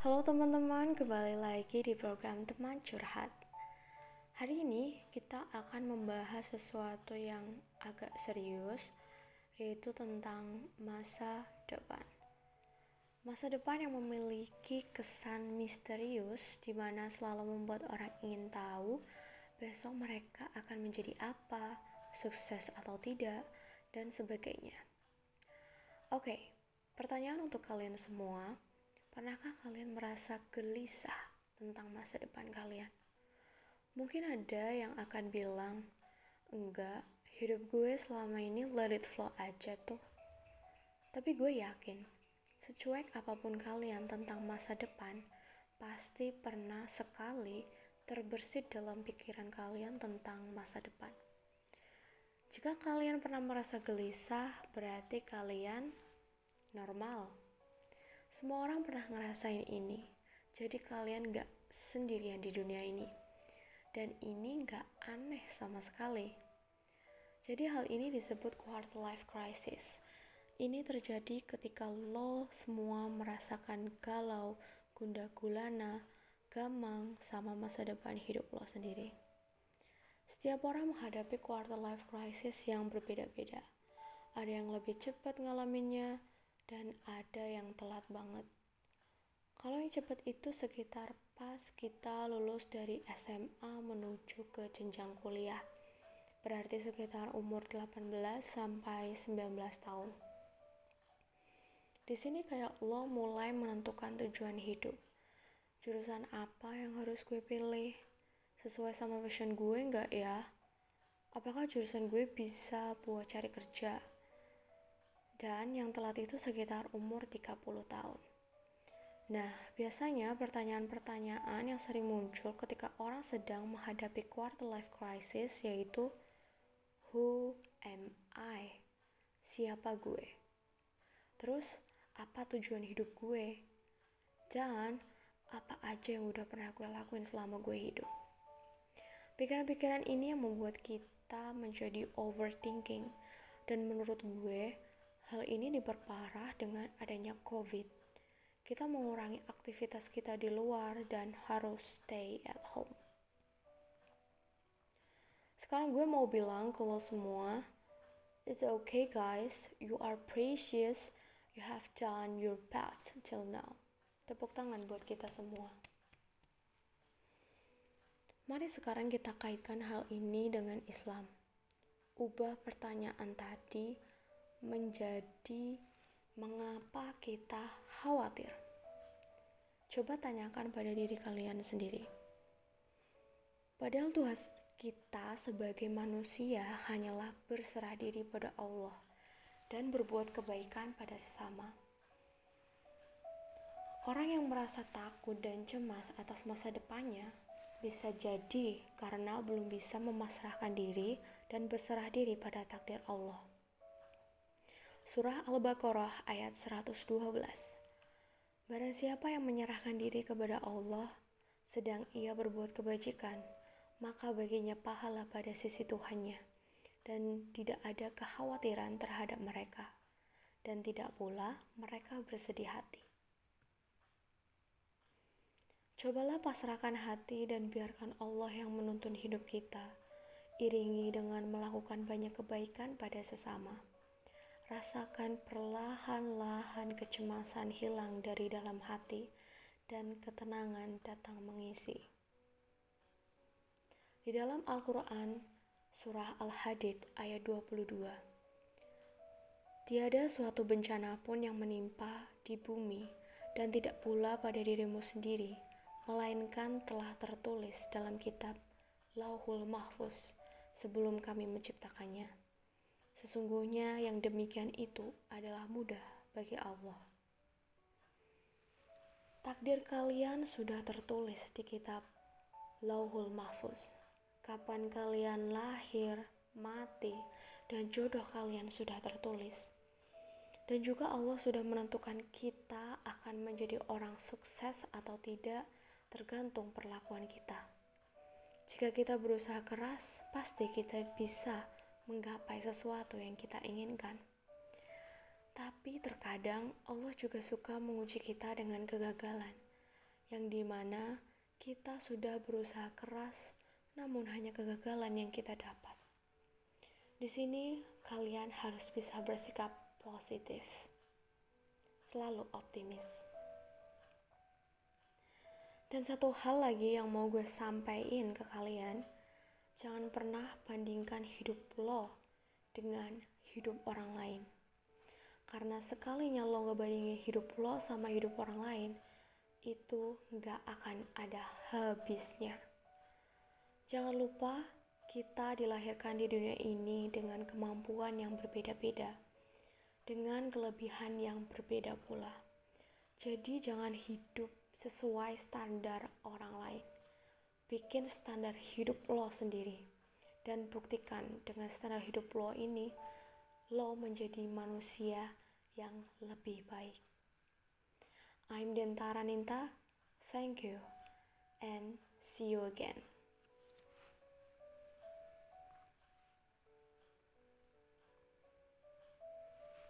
Halo teman-teman, kembali lagi di program Teman Curhat. Hari ini kita akan membahas sesuatu yang agak serius, yaitu tentang masa depan. Masa depan yang memiliki kesan misterius, di mana selalu membuat orang ingin tahu besok mereka akan menjadi apa, sukses atau tidak, dan sebagainya. Oke, pertanyaan untuk kalian semua Pernahkah kalian merasa gelisah tentang masa depan kalian? Mungkin ada yang akan bilang, enggak, hidup gue selama ini let it flow aja tuh. Tapi gue yakin, secuek apa pun kalian tentang masa depan, pasti pernah sekali terbersit dalam pikiran kalian tentang masa depan. Jika kalian pernah merasa gelisah, berarti kalian normal semua orang pernah ngerasain ini, jadi kalian gak sendirian di dunia ini. Dan ini gak aneh sama sekali. Jadi hal ini disebut quarter life crisis. Ini terjadi ketika lo semua merasakan galau, gundah gulana, gamang, sama masa depan hidup lo sendiri. Setiap orang menghadapi quarter life crisis yang berbeda-beda. Ada yang lebih cepat ngalaminnya, dan ada yang telat banget. Kalau yang cepat itu sekitar pas kita lulus dari SMA menuju ke jenjang kuliah. Berarti sekitar umur 18 sampai 19 tahun. Di sini kayak lo mulai menentukan tujuan hidup. Jurusan apa yang harus gue pilih? Sesuai sama passion gue nggak ya? Apakah jurusan gue bisa buat cari kerja? Dan yang telat itu sekitar umur 30 tahun. Nah, biasanya pertanyaan-pertanyaan yang sering muncul ketika orang sedang menghadapi quarter life crisis yaitu Who am I? Siapa gue? Terus, apa tujuan hidup gue? Dan, apa aja yang udah pernah gue lakuin selama gue hidup? Pikiran-pikiran ini yang membuat kita menjadi overthinking. Dan menurut gue, Hal ini diperparah dengan adanya COVID. Kita mengurangi aktivitas kita di luar dan harus stay at home. Sekarang gue mau bilang ke lo semua, it's okay guys, you are precious, you have done your best till now. Tepuk tangan buat kita semua. Mari sekarang kita kaitkan hal ini dengan Islam. Ubah pertanyaan tadi menjadi mengapa kita khawatir. Coba tanyakan pada diri kalian sendiri. Padahal Tuhan kita sebagai manusia hanyalah berserah diri pada Allah dan berbuat kebaikan pada sesama. Orang yang merasa takut dan cemas atas masa depannya bisa jadi karena belum bisa memasrahkan diri dan berserah diri pada takdir Allah. Surah Al-Baqarah ayat 112. Barang siapa yang menyerahkan diri kepada Allah, sedang ia berbuat kebajikan, maka baginya pahala pada sisi Tuhannya, dan tidak ada kekhawatiran terhadap mereka, dan tidak pula mereka bersedih hati. Cobalah pasrahkan hati dan biarkan Allah yang menuntun hidup kita, iringi dengan melakukan banyak kebaikan pada sesama Rasakan perlahan-lahan kecemasan hilang dari dalam hati dan ketenangan datang mengisi. Di dalam Al-Quran, Surah Al-Hadid ayat 22, Tiada suatu bencana pun yang menimpa di bumi dan tidak pula pada dirimu sendiri, melainkan telah tertulis dalam kitab Lauhul Mahfuz sebelum kami menciptakannya. Sesungguhnya yang demikian itu adalah mudah bagi Allah. Takdir kalian sudah tertulis di kitab Lauhul Mahfuz. Kapan kalian lahir, mati, dan jodoh kalian sudah tertulis. Dan juga Allah sudah menentukan kita akan menjadi orang sukses atau tidak tergantung perlakuan kita. Jika kita berusaha keras, pasti kita bisa menggapai sesuatu yang kita inginkan. Tapi terkadang Allah juga suka menguji kita dengan kegagalan. yang di mana kita sudah berusaha keras, namun hanya kegagalan yang kita dapat. Di sini, kalian harus bisa bersikap positif, selalu optimis. Dan satu hal lagi yang mau gue sampaikan ke kalian, jangan pernah bandingkan hidup lo dengan hidup orang lain. Karena sekalinya lo ngebandingin hidup lo sama hidup orang lain, itu nggak akan ada habisnya. Jangan lupa kita dilahirkan di dunia ini dengan kemampuan yang berbeda-beda, dengan kelebihan yang berbeda pula. Jadi jangan hidup sesuai standar orang lain. Bikin standar hidup lo sendiri dan buktikan dengan standar hidup lo ini lo menjadi manusia yang lebih baik. I'm Dentara Ninta. Thank you and see you again.